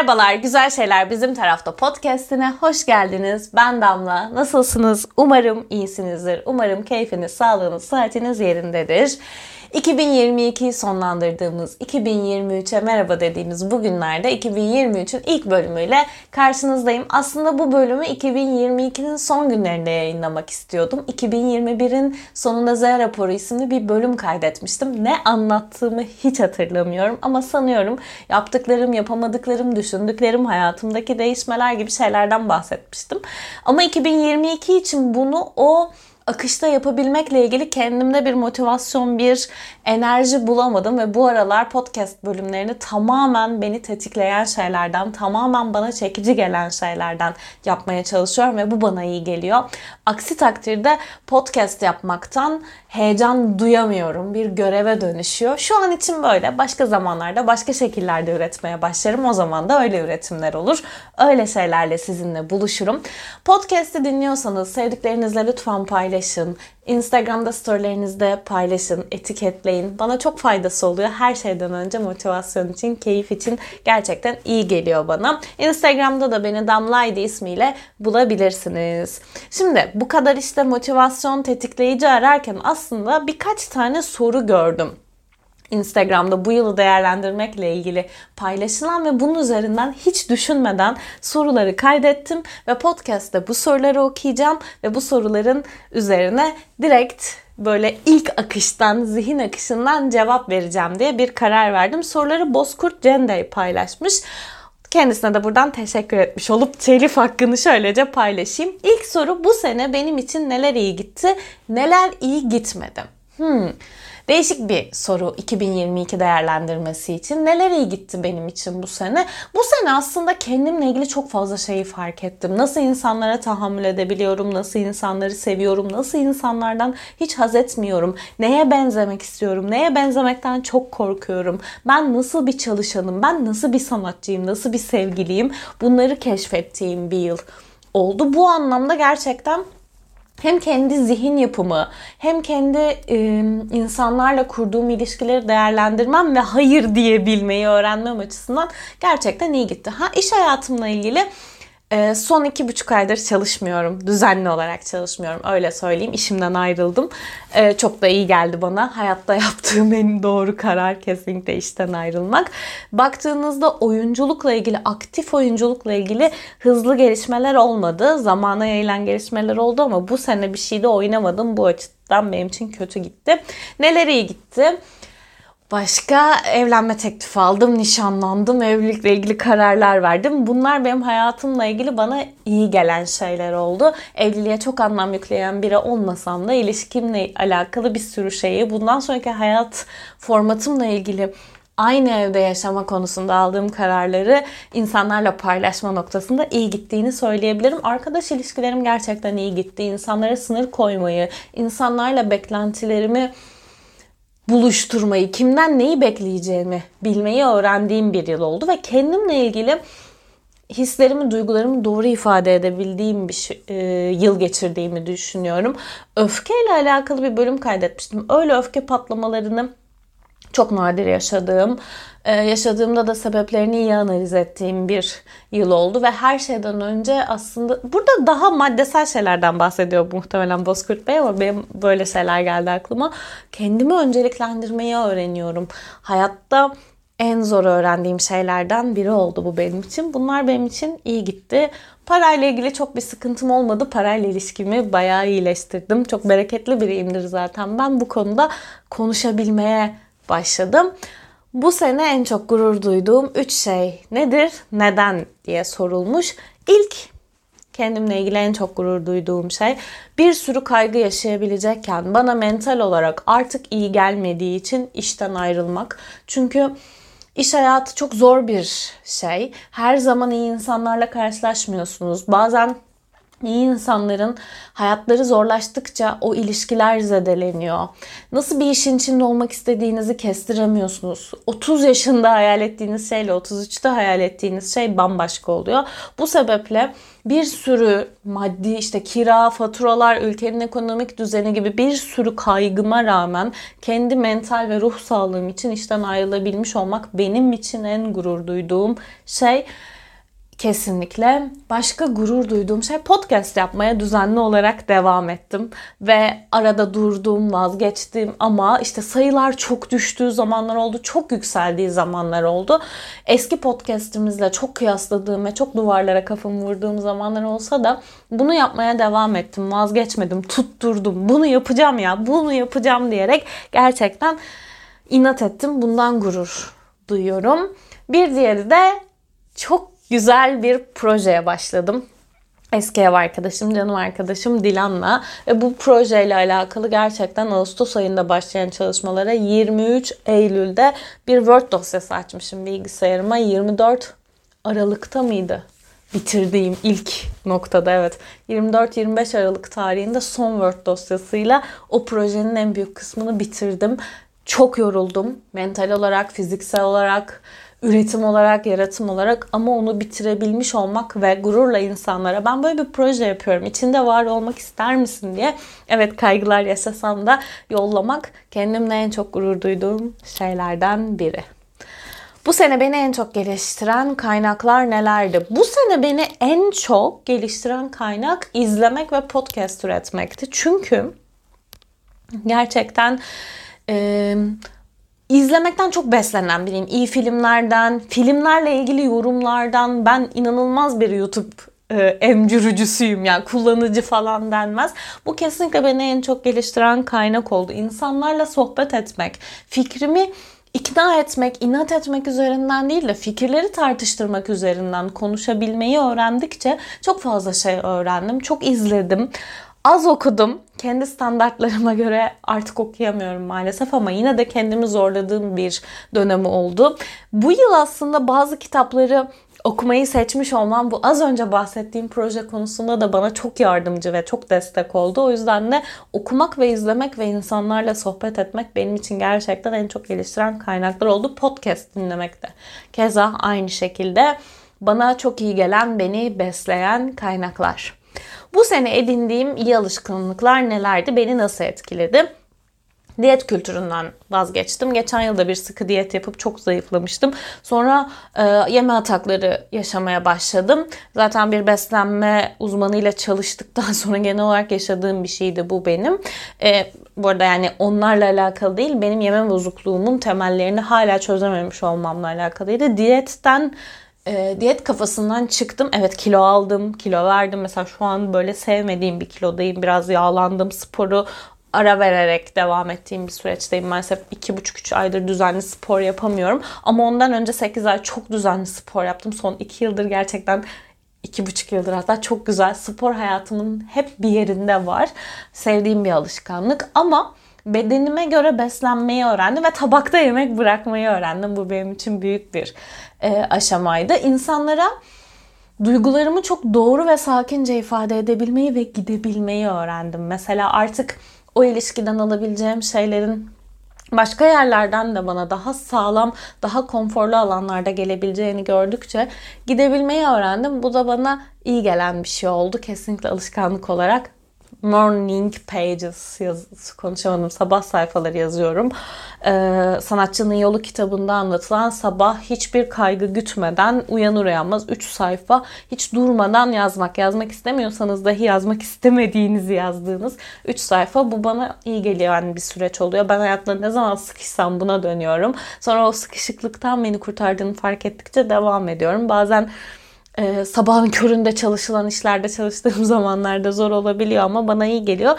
Merhabalar, Güzel Şeyler Bizim Tarafta podcastine hoş geldiniz. Ben Damla. Nasılsınız? Umarım iyisinizdir. Umarım keyfiniz, sağlığınız, sıhhatiniz yerindedir. 2022'yi sonlandırdığımız, 2023'e merhaba dediğimiz bu günlerde 2023'ün ilk bölümüyle karşınızdayım. Aslında bu bölümü 2022'nin son günlerinde yayınlamak istiyordum. 2021'in sonunda Z raporu isimli bir bölüm kaydetmiştim. Ne anlattığımı hiç hatırlamıyorum ama sanıyorum yaptıklarım, yapamadıklarım, düşündüklerim, hayatımdaki değişmeler gibi şeylerden bahsetmiştim. Ama 2022 için bunu o akışta yapabilmekle ilgili kendimde bir motivasyon, bir enerji bulamadım ve bu aralar podcast bölümlerini tamamen beni tetikleyen şeylerden, tamamen bana çekici gelen şeylerden yapmaya çalışıyorum ve bu bana iyi geliyor. Aksi takdirde podcast yapmaktan heyecan duyamıyorum. Bir göreve dönüşüyor. Şu an için böyle. Başka zamanlarda başka şekillerde üretmeye başlarım. O zaman da öyle üretimler olur. Öyle şeylerle sizinle buluşurum. Podcast'i dinliyorsanız sevdiklerinizle lütfen paylaşın. Instagram'da storylerinizde paylaşın, etiketleyin. Bana çok faydası oluyor. Her şeyden önce motivasyon için, keyif için gerçekten iyi geliyor bana. Instagram'da da beni Damlaydı ismiyle bulabilirsiniz. Şimdi bu kadar işte motivasyon tetikleyici ararken aslında birkaç tane soru gördüm. Instagram'da bu yılı değerlendirmekle ilgili paylaşılan ve bunun üzerinden hiç düşünmeden soruları kaydettim ve podcast'te bu soruları okuyacağım ve bu soruların üzerine direkt böyle ilk akıştan, zihin akışından cevap vereceğim diye bir karar verdim. Soruları Bozkurt Cendey paylaşmış. Kendisine de buradan teşekkür etmiş olup telif hakkını şöylece paylaşayım. İlk soru bu sene benim için neler iyi gitti, neler iyi gitmedi? Hmm. Değişik bir soru 2022 değerlendirmesi için. Neler iyi gitti benim için bu sene? Bu sene aslında kendimle ilgili çok fazla şeyi fark ettim. Nasıl insanlara tahammül edebiliyorum, nasıl insanları seviyorum, nasıl insanlardan hiç haz etmiyorum, neye benzemek istiyorum, neye benzemekten çok korkuyorum. Ben nasıl bir çalışanım, ben nasıl bir sanatçıyım, nasıl bir sevgiliyim bunları keşfettiğim bir yıl oldu. Bu anlamda gerçekten hem kendi zihin yapımı hem kendi e, insanlarla kurduğum ilişkileri değerlendirmem ve hayır diyebilmeyi öğrenmem açısından gerçekten iyi gitti. Ha iş hayatımla ilgili ee, son iki buçuk aydır çalışmıyorum. Düzenli olarak çalışmıyorum. Öyle söyleyeyim. İşimden ayrıldım. Ee, çok da iyi geldi bana. Hayatta yaptığım en doğru karar kesinlikle işten ayrılmak. Baktığınızda oyunculukla ilgili, aktif oyunculukla ilgili hızlı gelişmeler olmadı. Zamana yayılan gelişmeler oldu ama bu sene bir şeyde oynamadım. Bu açıdan benim için kötü gitti. Neler iyi gitti? Başka evlenme teklifi aldım, nişanlandım, evlilikle ilgili kararlar verdim. Bunlar benim hayatımla ilgili bana iyi gelen şeyler oldu. Evliliğe çok anlam yükleyen biri olmasam da ilişkimle alakalı bir sürü şeyi, bundan sonraki hayat formatımla ilgili aynı evde yaşama konusunda aldığım kararları insanlarla paylaşma noktasında iyi gittiğini söyleyebilirim. Arkadaş ilişkilerim gerçekten iyi gitti. İnsanlara sınır koymayı, insanlarla beklentilerimi buluşturmayı, kimden neyi bekleyeceğimi bilmeyi öğrendiğim bir yıl oldu ve kendimle ilgili hislerimi, duygularımı doğru ifade edebildiğim bir şey, e, yıl geçirdiğimi düşünüyorum. Öfkeyle alakalı bir bölüm kaydetmiştim. Öyle öfke patlamalarını çok nadir yaşadığım, ee, yaşadığımda da sebeplerini iyi analiz ettiğim bir yıl oldu ve her şeyden önce aslında burada daha maddesel şeylerden bahsediyor muhtemelen Bozkurt Bey ama benim böyle şeyler geldi aklıma. Kendimi önceliklendirmeyi öğreniyorum. Hayatta en zor öğrendiğim şeylerden biri oldu bu benim için. Bunlar benim için iyi gitti. Parayla ilgili çok bir sıkıntım olmadı. Parayla ilişkimi bayağı iyileştirdim. Çok bereketli biriyimdir zaten. Ben bu konuda konuşabilmeye başladım. Bu sene en çok gurur duyduğum 3 şey nedir, neden diye sorulmuş. İlk kendimle ilgili en çok gurur duyduğum şey bir sürü kaygı yaşayabilecekken bana mental olarak artık iyi gelmediği için işten ayrılmak. Çünkü iş hayatı çok zor bir şey. Her zaman iyi insanlarla karşılaşmıyorsunuz. Bazen İyi insanların hayatları zorlaştıkça o ilişkiler zedeleniyor. Nasıl bir işin içinde olmak istediğinizi kestiremiyorsunuz. 30 yaşında hayal ettiğiniz şeyle 33'te hayal ettiğiniz şey bambaşka oluyor. Bu sebeple bir sürü maddi işte kira, faturalar, ülkenin ekonomik düzeni gibi bir sürü kaygıma rağmen kendi mental ve ruh sağlığım için işten ayrılabilmiş olmak benim için en gurur duyduğum şey kesinlikle. Başka gurur duyduğum şey podcast yapmaya düzenli olarak devam ettim. Ve arada durduğum, vazgeçtim ama işte sayılar çok düştüğü zamanlar oldu, çok yükseldiği zamanlar oldu. Eski podcastimizle çok kıyasladığım ve çok duvarlara kafamı vurduğum zamanlar olsa da bunu yapmaya devam ettim, vazgeçmedim, tutturdum. Bunu yapacağım ya, bunu yapacağım diyerek gerçekten inat ettim. Bundan gurur duyuyorum. Bir diğeri de çok güzel bir projeye başladım. Eski ev arkadaşım, canım arkadaşım Dilan'la ve bu projeyle alakalı gerçekten Ağustos ayında başlayan çalışmalara 23 Eylül'de bir Word dosyası açmışım bilgisayarıma. 24 Aralık'ta mıydı? bitirdiğim ilk noktada evet 24-25 Aralık tarihinde son Word dosyasıyla o projenin en büyük kısmını bitirdim. Çok yoruldum mental olarak, fiziksel olarak, üretim olarak, yaratım olarak ama onu bitirebilmiş olmak ve gururla insanlara ben böyle bir proje yapıyorum, içinde var olmak ister misin diye evet kaygılar yaşasam da yollamak kendimle en çok gurur duyduğum şeylerden biri. Bu sene beni en çok geliştiren kaynaklar nelerdi? Bu sene beni en çok geliştiren kaynak izlemek ve podcast üretmekti. Çünkü gerçekten e, izlemekten çok beslenen biriyim. İyi filmlerden, filmlerle ilgili yorumlardan ben inanılmaz bir YouTube e, emcürücüsüyüm yani kullanıcı falan denmez. Bu kesinlikle beni en çok geliştiren kaynak oldu. İnsanlarla sohbet etmek, fikrimi ikna etmek, inat etmek üzerinden değil de fikirleri tartıştırmak üzerinden konuşabilmeyi öğrendikçe çok fazla şey öğrendim. Çok izledim. Az okudum. Kendi standartlarıma göre artık okuyamıyorum maalesef ama yine de kendimi zorladığım bir dönemi oldu. Bu yıl aslında bazı kitapları okumayı seçmiş olmam bu az önce bahsettiğim proje konusunda da bana çok yardımcı ve çok destek oldu. O yüzden de okumak ve izlemek ve insanlarla sohbet etmek benim için gerçekten en çok geliştiren kaynaklar oldu. Podcast dinlemek de. Keza aynı şekilde bana çok iyi gelen, beni besleyen kaynaklar. Bu sene edindiğim iyi alışkanlıklar nelerdi? Beni nasıl etkiledi? Diyet kültüründen vazgeçtim. Geçen yılda bir sıkı diyet yapıp çok zayıflamıştım. Sonra e, yeme atakları yaşamaya başladım. Zaten bir beslenme uzmanıyla çalıştıktan sonra genel olarak yaşadığım bir şeydi bu benim. E, bu arada yani onlarla alakalı değil. Benim yeme bozukluğumun temellerini hala çözememiş olmamla alakalıydı. Diyetten e, diyet kafasından çıktım. Evet kilo aldım, kilo verdim. Mesela şu an böyle sevmediğim bir kilodayım. Biraz yağlandım. Sporu ara vererek devam ettiğim bir süreçteyim. Maalesef 2,5-3 aydır düzenli spor yapamıyorum. Ama ondan önce 8 ay çok düzenli spor yaptım. Son 2 yıldır gerçekten iki buçuk yıldır hatta çok güzel spor hayatımın hep bir yerinde var. Sevdiğim bir alışkanlık ama bedenime göre beslenmeyi öğrendim ve tabakta yemek bırakmayı öğrendim. Bu benim için büyük bir e, aşamaydı. İnsanlara duygularımı çok doğru ve sakince ifade edebilmeyi ve gidebilmeyi öğrendim. Mesela artık o ilişkiden alabileceğim şeylerin başka yerlerden de bana daha sağlam, daha konforlu alanlarda gelebileceğini gördükçe gidebilmeyi öğrendim. Bu da bana iyi gelen bir şey oldu. Kesinlikle alışkanlık olarak morning pages yaz, konuşamadım sabah sayfaları yazıyorum. Ee, Sanatçının Yolu kitabında anlatılan sabah hiçbir kaygı gütmeden uyanır uyanmaz 3 sayfa hiç durmadan yazmak. Yazmak istemiyorsanız dahi yazmak istemediğinizi yazdığınız 3 sayfa bu bana iyi gelen bir süreç oluyor. Ben hayatta ne zaman sıkışsam buna dönüyorum. Sonra o sıkışıklıktan beni kurtardığını fark ettikçe devam ediyorum. Bazen e, sabahın köründe çalışılan işlerde çalıştığım zamanlarda zor olabiliyor ama bana iyi geliyor.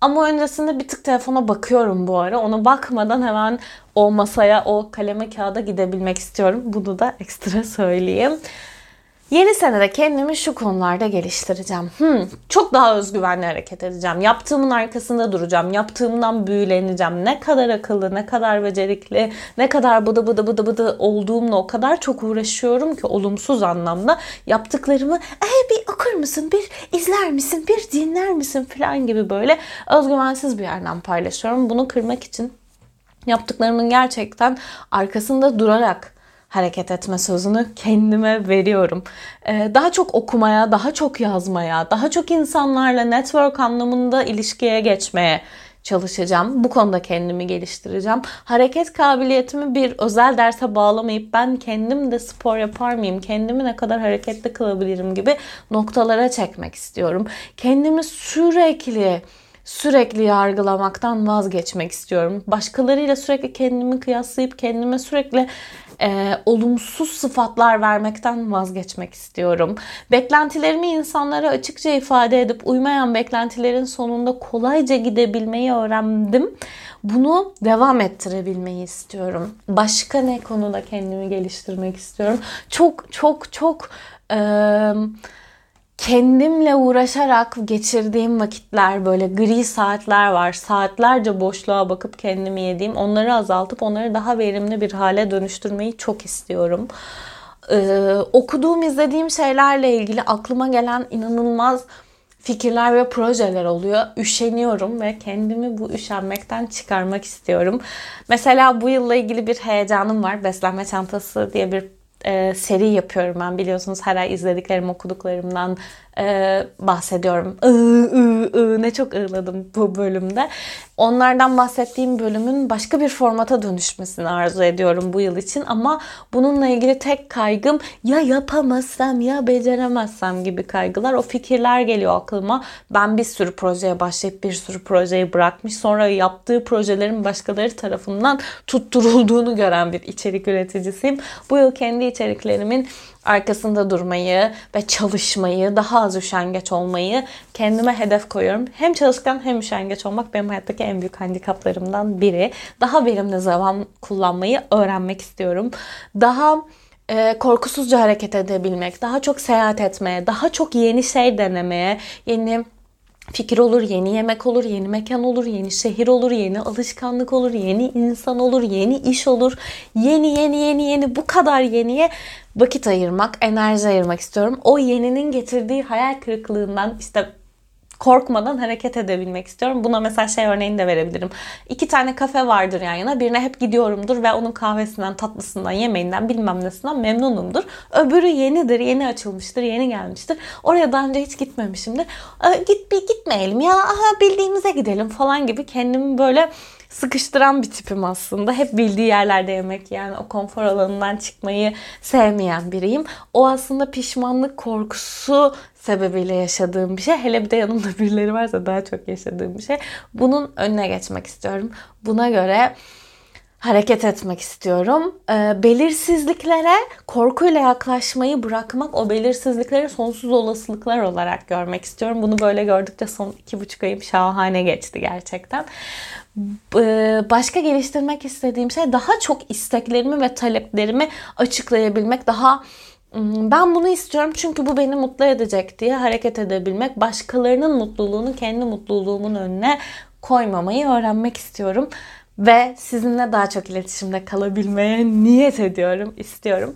Ama öncesinde bir tık telefona bakıyorum bu ara. Ona bakmadan hemen o masaya, o kaleme kağıda gidebilmek istiyorum. Bunu da ekstra söyleyeyim. Yeni senede kendimi şu konularda geliştireceğim. Hmm, çok daha özgüvenli hareket edeceğim. Yaptığımın arkasında duracağım. Yaptığımdan büyüleneceğim. Ne kadar akıllı, ne kadar becerikli, ne kadar bıdı bıdı bıdı bıdı olduğumla o kadar çok uğraşıyorum ki olumsuz anlamda. Yaptıklarımı e, bir okur musun, bir izler misin, bir dinler misin falan gibi böyle özgüvensiz bir yerden paylaşıyorum. Bunu kırmak için yaptıklarımın gerçekten arkasında durarak hareket etme sözünü kendime veriyorum. Ee, daha çok okumaya, daha çok yazmaya, daha çok insanlarla network anlamında ilişkiye geçmeye çalışacağım. Bu konuda kendimi geliştireceğim. Hareket kabiliyetimi bir özel derse bağlamayıp ben kendim de spor yapar mıyım? Kendimi ne kadar hareketli kılabilirim gibi noktalara çekmek istiyorum. Kendimi sürekli sürekli yargılamaktan vazgeçmek istiyorum. Başkalarıyla sürekli kendimi kıyaslayıp kendime sürekli e, olumsuz sıfatlar vermekten vazgeçmek istiyorum. Beklentilerimi insanlara açıkça ifade edip uymayan beklentilerin sonunda kolayca gidebilmeyi öğrendim. Bunu devam ettirebilmeyi istiyorum. Başka ne konuda kendimi geliştirmek istiyorum? Çok çok çok eee kendimle uğraşarak geçirdiğim vakitler böyle gri saatler var. Saatlerce boşluğa bakıp kendimi yediğim onları azaltıp onları daha verimli bir hale dönüştürmeyi çok istiyorum. Ee, okuduğum, izlediğim şeylerle ilgili aklıma gelen inanılmaz fikirler ve projeler oluyor. Üşeniyorum ve kendimi bu üşenmekten çıkarmak istiyorum. Mesela bu yılla ilgili bir heyecanım var. Beslenme çantası diye bir e, seri yapıyorum ben. Biliyorsunuz her ay izlediklerim okuduklarımdan e, bahsediyorum. I, I, I, ne çok ığladım bu bölümde. Onlardan bahsettiğim bölümün başka bir formata dönüşmesini arzu ediyorum bu yıl için ama bununla ilgili tek kaygım ya yapamazsam ya beceremezsem gibi kaygılar. O fikirler geliyor aklıma. Ben bir sürü projeye başlayıp bir sürü projeyi bırakmış sonra yaptığı projelerin başkaları tarafından tutturulduğunu gören bir içerik üreticisiyim. Bu yıl kendi içeriklerimin arkasında durmayı ve çalışmayı, daha az üşengeç olmayı kendime hedef koyuyorum. Hem çalışkan hem üşengeç olmak benim hayattaki en büyük handikaplarımdan biri. Daha verimli zaman kullanmayı öğrenmek istiyorum. Daha e, korkusuzca hareket edebilmek, daha çok seyahat etmeye, daha çok yeni şey denemeye, yeni fikir olur, yeni yemek olur, yeni mekan olur, yeni şehir olur, yeni alışkanlık olur, yeni insan olur, yeni iş olur. Yeni yeni yeni yeni bu kadar yeniye vakit ayırmak, enerji ayırmak istiyorum. O yeninin getirdiği hayal kırıklığından işte korkmadan hareket edebilmek istiyorum. Buna mesela şey örneğini de verebilirim. İki tane kafe vardır yan yana. Birine hep gidiyorumdur ve onun kahvesinden, tatlısından, yemeğinden bilmem nesinden memnunumdur. Öbürü yenidir, yeni açılmıştır, yeni gelmiştir. Oraya daha önce hiç gitmemişimdir. Git bir gitmeyelim ya, aha bildiğimize gidelim falan gibi kendimi böyle sıkıştıran bir tipim aslında. Hep bildiği yerlerde yemek yani o konfor alanından çıkmayı sevmeyen biriyim. O aslında pişmanlık korkusu sebebiyle yaşadığım bir şey. Hele bir de yanımda birileri varsa daha çok yaşadığım bir şey. Bunun önüne geçmek istiyorum. Buna göre hareket etmek istiyorum. E, belirsizliklere korkuyla yaklaşmayı bırakmak, o belirsizlikleri sonsuz olasılıklar olarak görmek istiyorum. Bunu böyle gördükçe son iki buçuk ayım şahane geçti gerçekten. E, başka geliştirmek istediğim şey daha çok isteklerimi ve taleplerimi açıklayabilmek, daha ben bunu istiyorum çünkü bu beni mutlu edecek diye hareket edebilmek, başkalarının mutluluğunu kendi mutluluğumun önüne koymamayı öğrenmek istiyorum ve sizinle daha çok iletişimde kalabilmeye niyet ediyorum, istiyorum.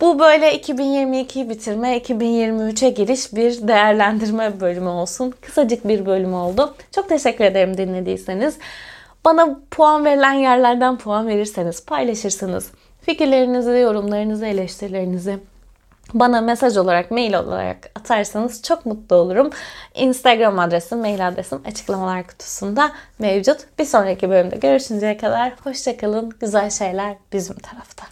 Bu böyle 2022'yi bitirme, 2023'e giriş bir değerlendirme bölümü olsun. Kısacık bir bölüm oldu. Çok teşekkür ederim dinlediyseniz. Bana puan verilen yerlerden puan verirseniz, paylaşırsanız, Fikirlerinizi, yorumlarınızı, eleştirilerinizi bana mesaj olarak, mail olarak atarsanız çok mutlu olurum. Instagram adresim, mail adresim açıklamalar kutusunda mevcut. Bir sonraki bölümde görüşünceye kadar hoşçakalın. Güzel şeyler bizim tarafta.